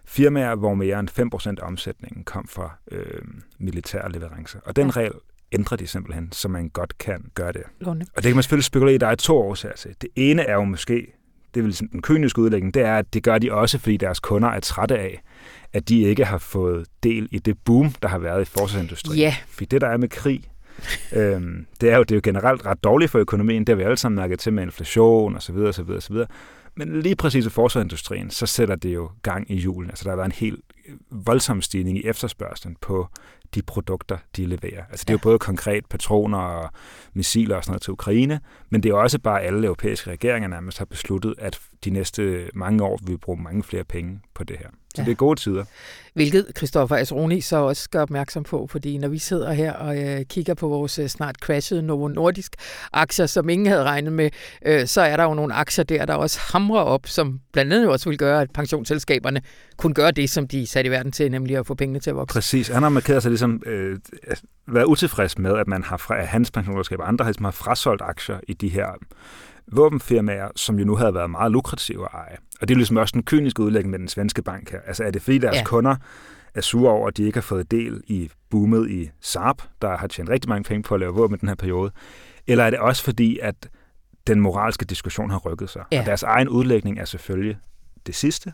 firmaer, hvor mere end 5% af omsætningen kom fra øh, militære leverancer. Og den ja. regel ændrer de simpelthen, så man godt kan gøre det. Lunde. Og det kan man selvfølgelig spekulere i, der er to årsager til. Det ene er jo måske, det sådan den kyniske udlægning, det er, at det gør de også, fordi deres kunder er trætte af, at de ikke har fået del i det boom, der har været i forsvarsindustrien. Ja, Fordi det, der er med krig, øhm, det, er jo, det er jo generelt ret dårligt for økonomien. Det har vi alle sammen mærket til med inflation osv. osv., osv. Men lige præcis i forsvarsindustrien, så sætter det jo gang i julen. Altså der har været en helt voldsom stigning i efterspørgselen på de produkter, de leverer. Altså det er jo både konkret patroner og missiler og sådan noget til Ukraine, men det er også bare alle europæiske regeringer nærmest har besluttet, at de næste mange år vil vi bruge mange flere penge på det her. Så Ja. det er gode tider. Hvilket Christoffer Asroni så også gør opmærksom på, fordi når vi sidder her og øh, kigger på vores øh, snart crashede Novo Nordisk aktier, som ingen havde regnet med, øh, så er der jo nogle aktier der, der også hamrer op, som blandt andet også vil gøre, at pensionsselskaberne kunne gøre det, som de er sat i verden til, nemlig at få pengene til at vokse. Præcis. Han har markeret sig ligesom øh, at været utilfreds med, at man har fra at hans pensionsselskab og andre har, ligesom har frasolgt aktier i de her våbenfirmaer, som jo nu havde været meget lukrative at eje. Og det er ligesom også den kyniske udlægning med den svenske bank her. Altså er det fordi deres Ja. kunder er sure over, at de ikke har fået del i boomet i Saab, der har tjent rigtig mange penge på at lave våben i den her periode? Eller er det også fordi, at den moralske diskussion har rykket sig? Ja. Og deres egen udlægning er selvfølgelig det sidste.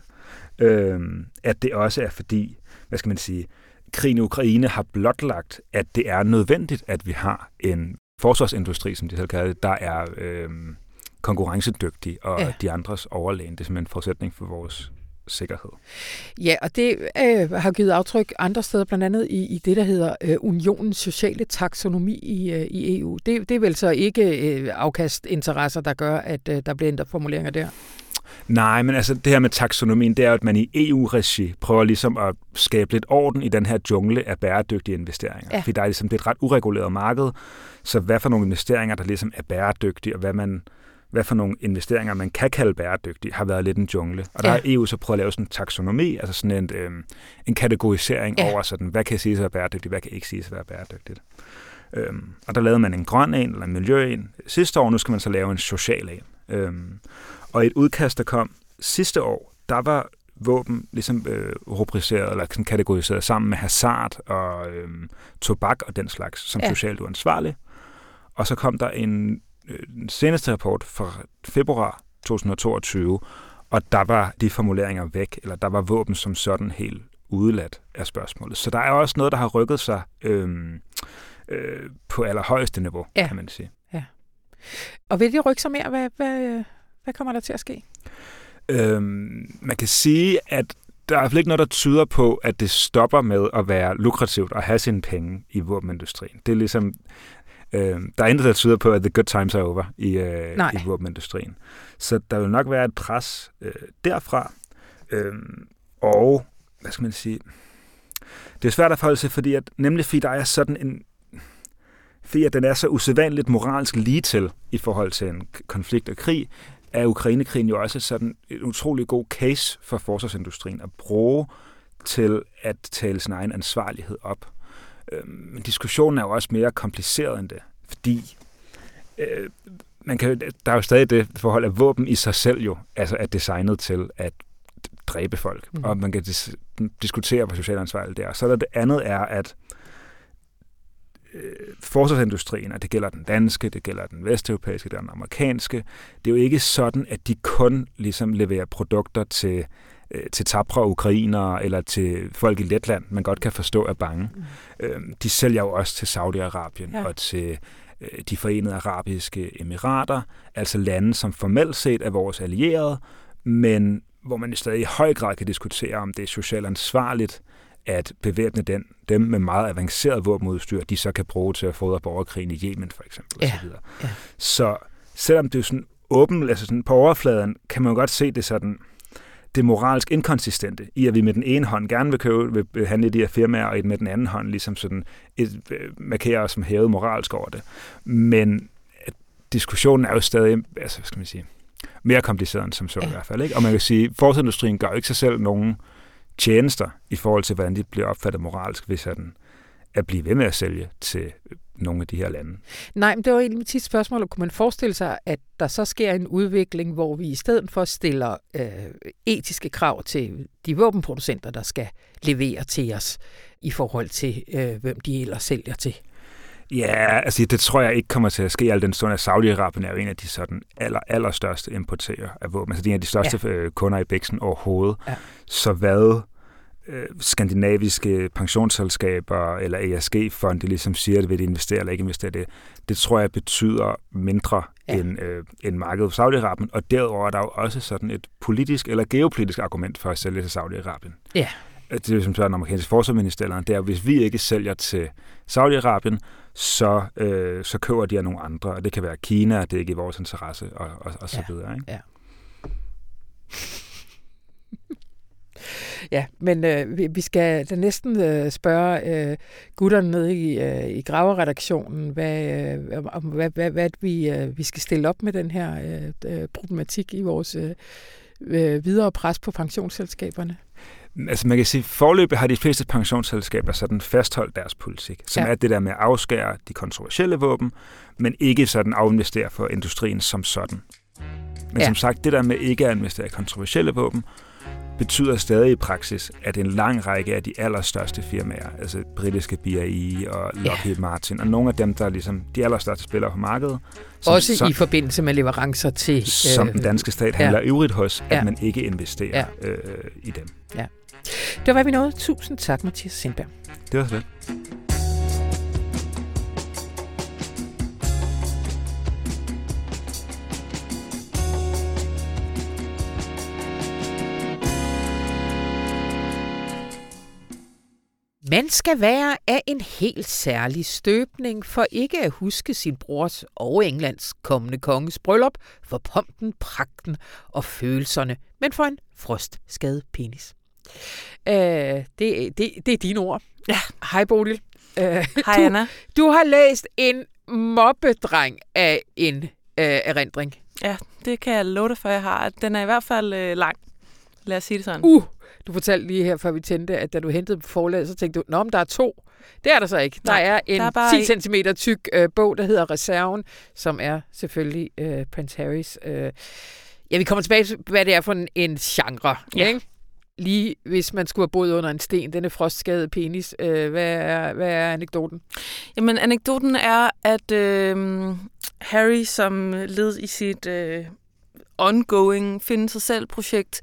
Øhm, at det også er fordi, hvad skal man sige, krigen i Ukraine har blotlagt, at det er nødvendigt, at vi har en forsvarsindustri, som de selv kalder det, der er øhm, konkurrencedygtig og Ja. de andres overlegen. Det er simpelthen en forudsætning for vores sikkerhed. Ja, og det øh, har givet aftryk andre steder, blandt andet i, i det, der hedder øh, Unionens sociale taksonomi i, øh, i EU. Det, det er vel så ikke øh, afkastinteresser, der gør, at øh, der bliver ændret formuleringer der? Nej, men altså det her med taksonomien, det er at man i EU-regi prøver ligesom at skabe lidt orden i den her jungle af bæredygtige investeringer. Ja. Fordi der er ligesom, det er et ret ureguleret marked, så hvad for nogle investeringer, der ligesom er bæredygtige, og hvad man hvad for nogle investeringer, man kan kalde bæredygtige, har været lidt en jungle. Og der Ja. har EU så prøvet at lave sådan en taksonomi, altså sådan en, øh, en kategorisering Ja. over, sådan, hvad kan siges at være bæredygtigt, hvad kan ikke siges at være bæredygtigt. Øhm, og der lavede man en grøn en, eller en miljø en sidste år, nu skal man så lave en social en. Øhm, og et udkast, der kom sidste år, der var våben ligesom øh, rubriceret eller sådan kategoriseret sammen med hasard og øh, tobak og den slags som Ja. socialt uansvarlig. Og så kom der en den seneste rapport fra februar 2022, og der var de formuleringer væk, eller der var våben som sådan helt udeladt af spørgsmålet. Så der er også noget, der har rykket sig øh, øh, på allerhøjeste niveau, Ja. ja. kan man sige. Og vil det rykke sig mere? Hvad, hvad, øh, hvad kommer der til at ske? Øhm, man kan sige, at der er i hvert fald ikke noget, der tyder på, at det stopper med at være lukrativt at have sine penge i våbenindustrien. Det er ligesom, øhm, der er intet, der tyder på, at the good times are over i, øh, Nej. i våbenindustrien. Så der vil nok være et pres øh, derfra. Øhm, og, hvad skal man sige, det er svært at forholde sig, fordi at, nemlig fordi der er sådan en, fordi at den er så usædvanligt moralsk lige til i forhold til en konflikt og krig, er Ukrainekrigen jo også sådan en utrolig god case for forsvarsindustrien at bruge til at tale sin egen ansvarlighed op. Øhm, Men diskussionen er jo også mere kompliceret end det, fordi øh, man kan, der er jo stadig det forhold, at våben i sig selv jo altså er designet til at dræbe folk, mm. og man kan dis- diskutere, hvor socialt ansvarligt det er. Så er der det andet er, at øh, forsvarsindustrien, og det gælder den danske, det gælder den vesteuropæiske, det gælder den amerikanske, det er jo ikke sådan, at de kun ligesom leverer produkter til, øh, til tabre ukrainere eller til folk i Letland, man godt kan forstå er bange. Mm. Øhm, de sælger jo også til Saudi-Arabien Ja. ja. og til øh, de forenede arabiske emirater, altså lande, som formelt set er vores allierede, men hvor man i stadig i høj grad kan diskutere, om det er socialt ansvarligt at bevæbne den, dem med meget avanceret våbenudstyr, de så kan bruge til at fodre borgerkrigen i Yemen for eksempel. Ja, og så, videre. ja. så selvom det er sådan åben, altså sådan på overfladen, kan man jo godt se det sådan, det moralsk inkonsistente i, at vi med den ene hånd gerne vil købe, vil handle i de her firmaer, og med den anden hånd ligesom sådan et, øh, markerer os som hævet moralsk over det. Men at diskussionen er jo stadig, altså hvad skal man sige, mere kompliceret end som så i hvert fald. Ikke? Og man kan sige, at forsvarsindustrien gør jo ikke sig selv nogen tjenester i forhold til, hvordan de bliver opfattet moralsk, hvis den at blive ved med at sælge til nogle af de her lande. Nej, men det var egentlig mit sidste spørgsmål. Kunne man forestille sig, at der så sker en udvikling, hvor vi i stedet for stiller øh, etiske krav til de våbenproducenter, der skal levere til os i forhold til, øh, hvem de ellers sælger til? Ja, altså det tror jeg ikke kommer til at ske, al den stund, at Saudi-Arabien er jo en af de sådan aller, allerstørste importører af våben. Altså de er en af de største ja. Øh, kunder i Bæksen overhovedet. Ja. Så hvad øh, skandinaviske pensionsselskaber eller ESG-fonde ligesom siger, at vil de investere eller ikke investere det, det tror jeg betyder mindre ja. end, øh, end markedet for Saudi-Arabien. Og derudover er der jo også sådan et politisk eller geopolitisk argument for at sælge til Saudi-Arabien. Ja. Det er som så den amerikanske forsvarsministeriet, det er, at hvis vi ikke sælger til Saudi-Arabien, så, øh, så køber de af nogle andre, og det kan være Kina, det er ikke i vores interesse, og, og, og så ja. videre. Ikke? Ja. Ja, men øh, vi, vi skal da næsten øh, spørge øh, gutterne nede i, øh, i graveredaktionen, hvad, øh, om, hvad, hvad, hvad vi, øh, vi skal stille op med den her øh, problematik i vores øh, øh, videre pres på pensionsselskaberne. Altså man kan sige, forløbet har de fleste pensionsselskaber sådan fastholdt deres politik, som ja. er det der med at afskære de kontroversielle våben, men ikke sådan afinvestere for industrien som sådan. Men ja. som sagt, det der med ikke at investere i kontroversielle våben, betyder stadig i praksis, at en lang række af de allerstørste firmaer, altså britiske BAE og Lockheed ja. Martin, og nogle af dem, der er ligesom de allerstørste spillere på markedet. Som, Også som, i forbindelse med leverancer til... Som øh, den danske stat handler ja. øvrigt hos, at ja. man ikke investerer ja. øh, i dem. Ja. Det var, hvad vi nåede. Tusind tak, Mathias Sindberg. Det var så lidt. Man skal være af en helt særlig støbning for ikke at huske sin brors og Englands kommende konges bryllup for pompen, pragten og følelserne, men for en frostskadet penis. Øh, det, det, det er dine ord. Ja. Hej Bodil. Øh, Hej du, Anna. Du har læst en mobbedreng af en øh, erindring. Ja, det kan jeg love dig for, jeg har. Den er i hvert fald øh, lang. Lad os sige det sådan. Uh, du fortalte lige her, før vi tændte, at da du hentede på forlaget, så tænkte du, nå, men der er to. Det er der så ikke. Der Nej, er en der er 10 cm tyk øh, bog, der hedder Reserven, som er selvfølgelig øh, Prince Harrys. Øh, ja, vi kommer tilbage til, hvad det er for en, en genre. Ja. Ikke? Lige hvis man skulle have boet under en sten, denne frostskadede penis. Øh, hvad, er, hvad er anekdoten? Jamen, anekdoten er, at øh, Harry, som led i sit øh, ongoing finde sig selv projekt,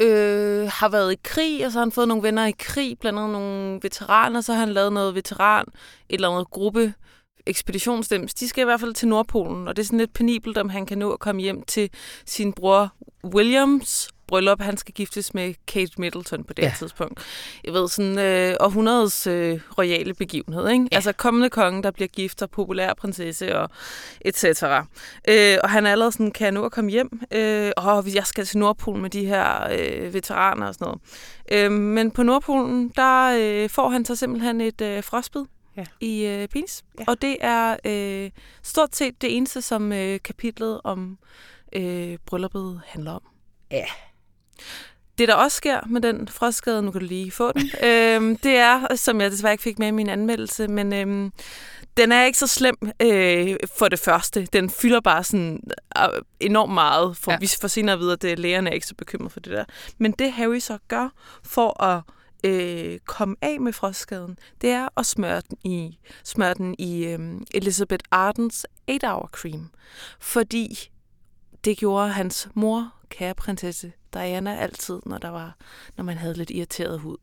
øh, har været i krig, og så har han fået nogle venner i krig, blandt andet nogle veteraner, så har han lavet noget veteran, et eller andet gruppe ekspeditionsdems, De skal i hvert fald til Nordpolen, og det er sådan lidt penibelt, om han kan nå at komme hjem til sin bror Williams bryllup. Han skal giftes med Kate Middleton på det ja. tidspunkt. Jeg ved, sådan øh, århundredets øh, royale begivenhed. Ikke? Ja. Altså kommende konge, der bliver gift, og populær prinsesse og et cetera. Øh, og han er allerede sådan, kan jeg nu at komme hjem? Øh, og jeg skal til Nordpolen med de her øh, veteraner og sådan noget. Øh, men på Nordpolen, der øh, får han så simpelthen et øh, frostbid ja. i øh, penis. Ja. Og det er øh, stort set det eneste, som øh, kapitlet om øh, brylluppet handler om. Ja. Det, der også sker med den frostskade, nu kan du lige få den, øh, det er, som jeg desværre ikke fik med i min anmeldelse, men øh, den er ikke så slem øh, for det første. Den fylder bare sådan øh, enormt meget, for ja. vi får senere at vide, at det, lægerne er ikke så bekymret for det der. Men det Harry så gør for at øh, komme af med frostskaden, det er at smøre den i, smøre den i øh, Elizabeth Ardens 8-hour cream. Fordi det gjorde hans mor, kære prinsesse Diana, altid, når der var, når man havde lidt irriteret hud.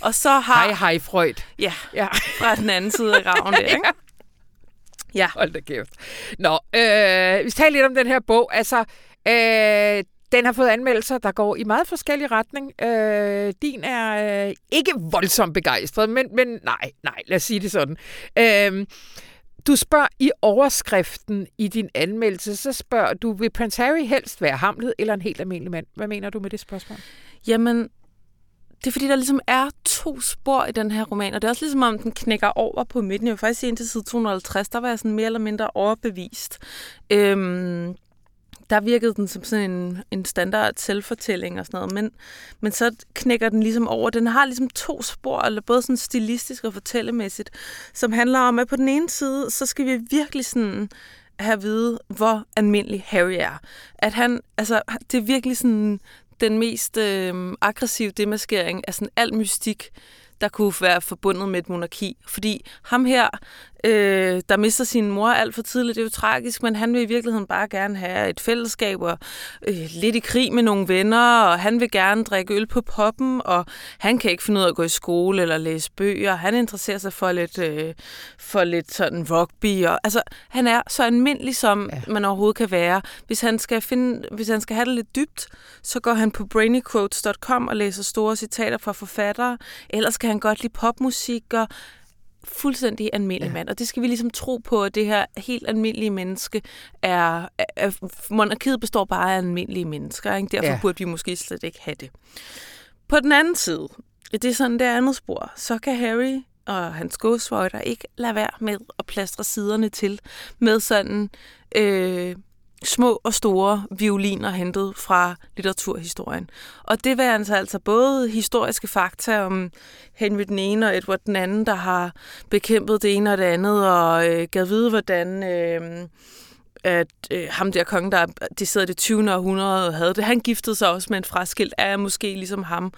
Og så har... Hej, hej, Freud. Ja, ja, fra den anden side af graven der, ikke? Ja. Hold da kæft. Nå, øh, vi taler lidt om den her bog. Altså, øh, den har fået anmeldelser, der går i meget forskellige retning. Øh, din er øh, ikke voldsomt begejstret, men, men nej, nej, lad os sige det sådan. Øh, du spørger i overskriften i din anmeldelse, så spørger du, vil Prince Harry helst være Hamlet eller en helt almindelig mand? Hvad mener du med det spørgsmål? Jamen, det er fordi, der ligesom er to spor i den her roman, og det er også ligesom om, den knækker over på midten. Jeg vil faktisk sige, indtil side 250, der var jeg sådan mere eller mindre overbevist. Øhm, der virkede den som sådan en, en standard selvfortælling og sådan noget, men, men så knækker den ligesom over. Den har ligesom to spor, eller både sådan stilistisk og fortællemæssigt, som handler om, at på den ene side, så skal vi virkelig sådan have at vide, hvor almindelig Harry er. At han, altså, det er virkelig sådan den mest øh, aggressive demaskering af sådan al mystik, der kunne være forbundet med et monarki. Fordi ham her, øh, der mister sin mor alt for tidligt, det er jo tragisk, men han vil i virkeligheden bare gerne have et fællesskab og øh, lidt i krig med nogle venner, og han vil gerne drikke øl på poppen, og han kan ikke finde ud af at gå i skole eller læse bøger. Han interesserer sig for lidt, øh, for lidt sådan rugby. Og, altså, han er så almindelig, som ja. man overhovedet kan være. Hvis han, skal finde, hvis han skal have det lidt dybt, så går han på brainyquotes.com og læser store citater fra forfattere. Ellers kan han godt lide popmusik og fuldstændig almindelig ja. mand. Og det skal vi ligesom tro på, at det her helt almindelige menneske er... er monarkiet består bare af almindelige mennesker. Ikke? Derfor ja. burde vi måske slet ikke have det. På den anden side, det er sådan det andet spor, så kan Harry og hans ghostwriter ikke lade være med at plastre siderne til med sådan øh, små og store violiner hentet fra litteraturhistorien. Og det var altså, altså både historiske fakta om Henry den ene og Edward den anden, der har bekæmpet det ene og det andet, og øh, gav vide, hvordan øh, at øh, ham der konge, der de sidder det 20. århundrede, havde det. Han giftede sig også med en fraskilt, er måske ligesom ham.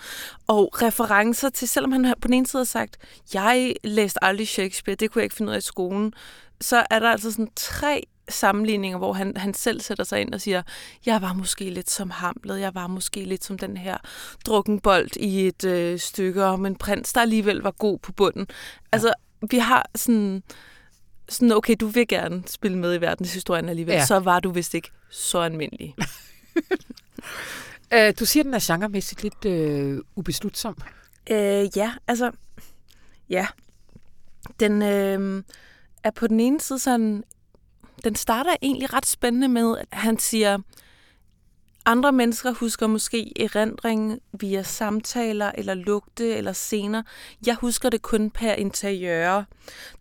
Og referencer til, selvom han på den ene side har sagt, jeg læste aldrig Shakespeare, det kunne jeg ikke finde ud af i skolen, så er der altså sådan tre sammenligninger, hvor han, han selv sætter sig ind og siger, jeg var måske lidt som Hamlet, jeg var måske lidt som den her drukkenbold i et øh, stykke om en prins, der alligevel var god på bunden. Altså, vi har sådan, sådan, okay, du vil gerne spille med i verdenshistorien alligevel, ja. så var du vist ikke så almindelig. uh, du siger, den er genremæssigt lidt øh, ubeslutsom. Uh, ja, altså, ja. Den øh, er på den ene side sådan den starter egentlig ret spændende med, at han siger, andre mennesker husker måske erindring via samtaler eller lugte eller scener. Jeg husker det kun per interiør.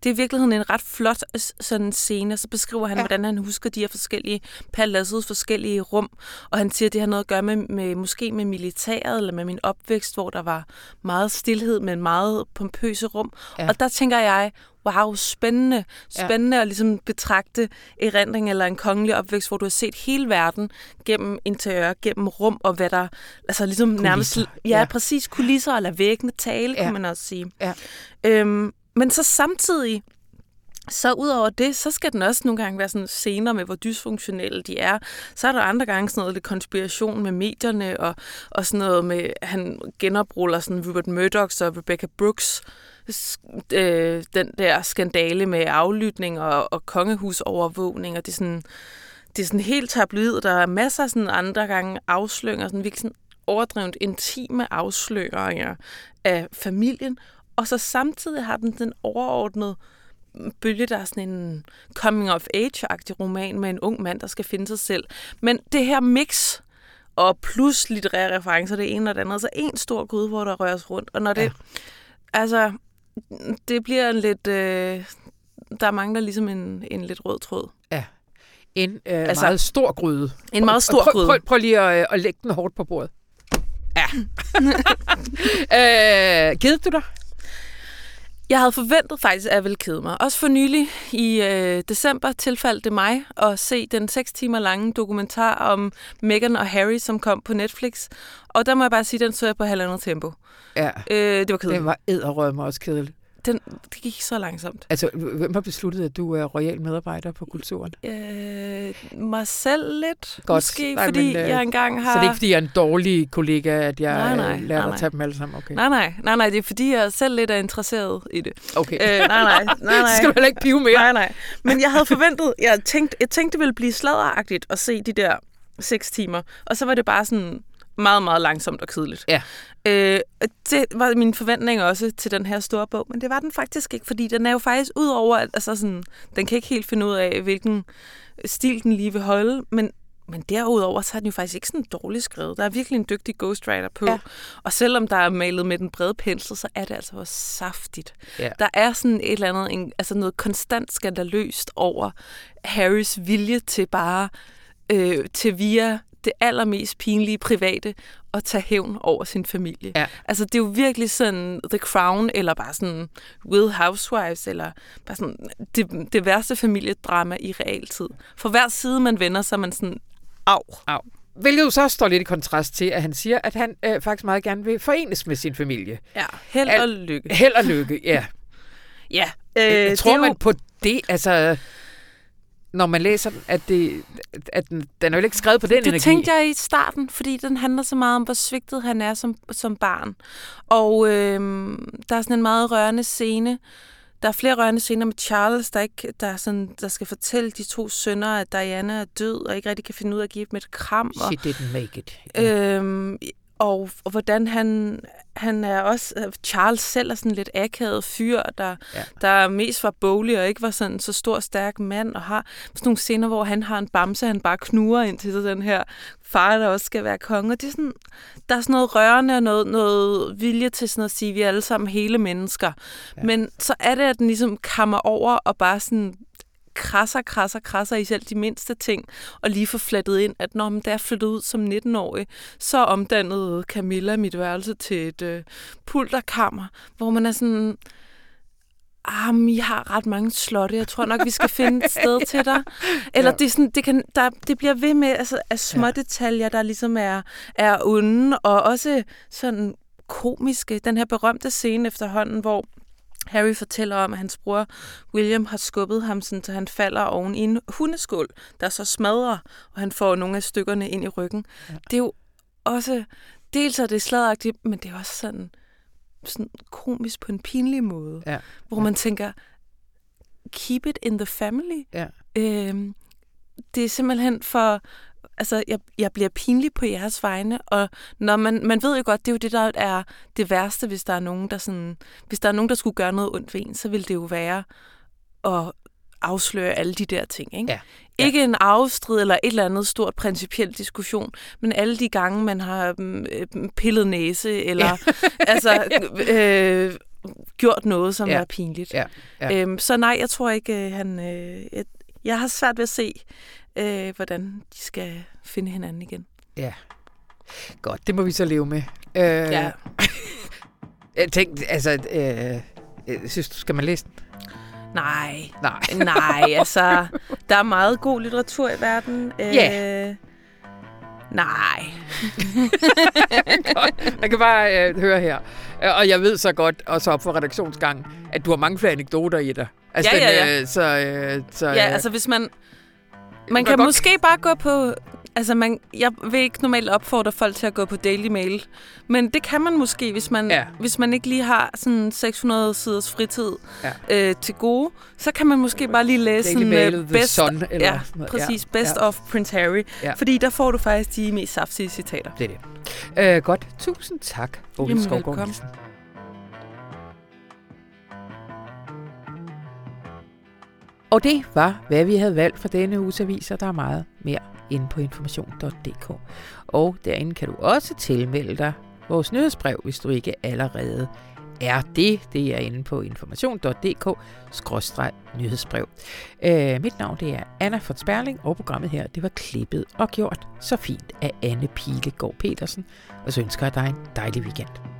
Det er i virkeligheden en ret flot sådan scene. Så beskriver han, ja. hvordan han husker de her forskellige paladsets forskellige rum. Og han siger, at det har noget at gøre med, med måske med militæret eller med min opvækst, hvor der var meget stillhed, men meget pompøse rum. Ja. Og der tænker jeg, wow, spændende. Spændende ja. at ligesom betragte erindring eller en kongelig opvækst, hvor du har set hele verden gennem interiør, gennem rum, og hvad der, altså ligesom kulisser. nærmest, ja, ja, præcis, kulisser eller væggene tale, ja. kan man også sige. Ja. Øhm, men så samtidig, så udover det, så skal den også nogle gange være sådan scener med, hvor dysfunktionelle de er. Så er der andre gange sådan noget lidt konspiration med medierne, og, og sådan noget med, han genopruller sådan Rupert Murdochs og Rebecca Brooks øh, den der skandale med aflytning og, og kongehusovervågning, og det er sådan, det er sådan helt tabloid. Der er masser af sådan andre gange afsløringer, sådan virkelig sådan overdrevet intime afsløringer af familien, og så samtidig har den den overordnede bølge, der er sådan en coming-of-age-agtig roman med en ung mand, der skal finde sig selv. Men det her mix og plus litterære referencer, det ene og det andet, så en stor gryde, hvor der røres rundt. Og når det, ja. altså, det bliver en lidt... Øh, der mangler ligesom en, en lidt rød tråd. Ja. En øh, altså, meget stor gryde. En meget stor prøv, gryde. Prøv, prøv lige at, øh, at lægge den hårdt på bordet. Ja. øh, Givet du dig? Jeg havde forventet faktisk, at jeg ville kede mig. Også for nylig i øh, december tilfaldt det mig at se den 6 timer lange dokumentar om Meghan og Harry, som kom på Netflix. Og der må jeg bare sige, at den så jeg på halvandet tempo. Ja. Øh, det var kedeligt. Det var edderrømme også kedeligt. Den, det gik så langsomt. Altså, hvem har besluttet, at du er royal medarbejder på kulturen? Øh, mig selv lidt, Godt. måske, Nej, fordi men, øh, jeg engang har... Så det er ikke, fordi jeg er en dårlig kollega, at jeg Nej, nej, øh, lærer nej, dig at tage dem alle sammen? Okay. Nej, nej, nej, nej, det er fordi, jeg selv lidt er interesseret i det. okay. Øh, nej, nej, nej, nej. Så skal du heller ikke pive mere. Nej, nej. Men jeg havde forventet, jeg tænkte, jeg tænkte det ville blive sladderagtigt at se de der seks timer. Og så var det bare sådan meget, meget langsomt og kedeligt. Ja. Øh, det var min forventning også til den her store bog, men det var den faktisk ikke, fordi den er jo faktisk ud over, at altså sådan, den kan ikke helt finde ud af, hvilken stil den lige vil holde, men men derudover, så er den jo faktisk ikke sådan dårligt skrevet. Der er virkelig en dygtig ghostwriter på. Ja. Og selvom der er malet med den brede pensel, så er det altså også saftigt. Ja. Der er sådan et eller andet, en, altså noget konstant skandaløst over Harrys vilje til bare, øh, til via det allermest pinlige private, at tage hævn over sin familie. Ja. Altså, det er jo virkelig sådan The Crown, eller bare sådan Will Housewives, eller bare sådan det, det værste familiedrama i realtid. For hver side, man vender, så er man sådan, au. Au. Hvilket jo så står lidt i kontrast til, at han siger, at han øh, faktisk meget gerne vil forenes med sin familie. Ja, held Al- og lykke. Held og lykke, ja. Ja, øh, Øh, det tror jo- man på det? Altså, når man læser den, at, det, at den, den er jo ikke skrevet på den det energi. tænkte jeg i starten, fordi den handler så meget om, hvor svigtet han er som, som barn. Og øhm, der er sådan en meget rørende scene. Der er flere rørende scener med Charles, der, ikke, der, er sådan, der skal fortælle de to sønner, at Diana er død, og ikke rigtig kan finde ud af at give dem et kram. Og, She didn't make it. Øhm, og, og hvordan han, han er også, øh, Charles selv er sådan lidt akavet fyr, der, Ja. der mest var boglig og ikke var sådan så stor, stærk mand, og har sådan nogle scener, hvor han har en bamse, han bare knuger ind til den her far, der også skal være konge. Og det er sådan, der er sådan noget rørende og noget, noget vilje til sådan at sige, at vi er alle sammen hele mennesker. Ja. Men så er det, at den ligesom kammer over og bare sådan krasser, krasser, krasser i selv de mindste ting, og lige få flettet ind, at når da jeg flyttede ud som 19-årig, så omdannede Camilla mit værelse til et øh, pulterkammer, hvor man er sådan, ah, I har ret mange slotte, jeg tror nok, vi skal finde et sted til dig. Eller Ja. det, er sådan, det, kan, der, det bliver ved med altså, af små ja. detaljer, der ligesom er, er onde, og også sådan komiske. Den her berømte scene efterhånden, hvor Harry fortæller om, at hans bror William har skubbet ham, sådan, så han falder oven i en hundeskål, der så smadrer, og han får nogle af stykkerne ind i ryggen. Ja. Det er jo også, dels er det sladagtigt, men det er også sådan, sådan komisk på en pinlig måde, Ja. hvor Ja. man tænker, keep it in the family. Ja. Øhm, det er simpelthen for, altså jeg, jeg bliver pinlig på jeres vegne, og når man, man ved jo godt, det er jo det, der er det værste, hvis der er nogen, der sådan, hvis der er nogen, der skulle gøre noget ondt ved en, så vil det jo være at afsløre alle de der ting, ikke? Ja. Ja. Ikke en afstrid eller et eller andet stort principiel diskussion, men alle de gange, man har mm, øh, pillet næse, eller ja. altså øh, gjort noget, som Ja. er pinligt. Ja. Ja. Øhm, så nej, jeg tror ikke, øh, han... Øh, jeg har svært ved at se, øh, hvordan de skal finde hinanden igen. Ja. Godt, det må vi så leve med. Øh, Ja. Jeg tænkte, altså, øh, øh, synes du, skal man læse den? Nej, Nej. nej, altså, der er meget god litteratur i verden. Øh, Ja. Nej. Jeg kan bare øh, høre her. Øh, Og jeg ved så godt, også op for redaktionsgangen, at du har mange flere anekdoter i dig. Altså, Ja, ja, den, ja. øh, så, øh, så, Ja, øh, altså hvis man... kan Man kan godt- måske bare gå på... Altså, man, jeg vil ikke normalt opfordre folk til at gå på Daily Mail, men det kan man måske, hvis man, Ja. hvis man ikke lige har sådan 600 siders fritid Ja. øh, til gode, så kan man måske bare lige læse Daily sådan, Mail, The best, Sun, eller ja, noget. præcis, Ja, Best ja. of Prince Harry, Ja. fordi der får du faktisk de mest saftige citater. Det er det. Øh, godt. Tusind tak, Jamen, Skovgaard. Nielsen. Og det var, hvad vi havde valgt for denne uges aviser. Der er meget mere inde på information.dk. Og derinde kan du også tilmelde dig vores nyhedsbrev, hvis du ikke allerede er det. Det er inde på information.dk-nyhedsbrev. Øh, mit navn det er Anna von Sperling, og programmet her det var klippet og gjort så fint af Anne Pilegaard Petersen. Og så ønsker jeg dig en dejlig weekend.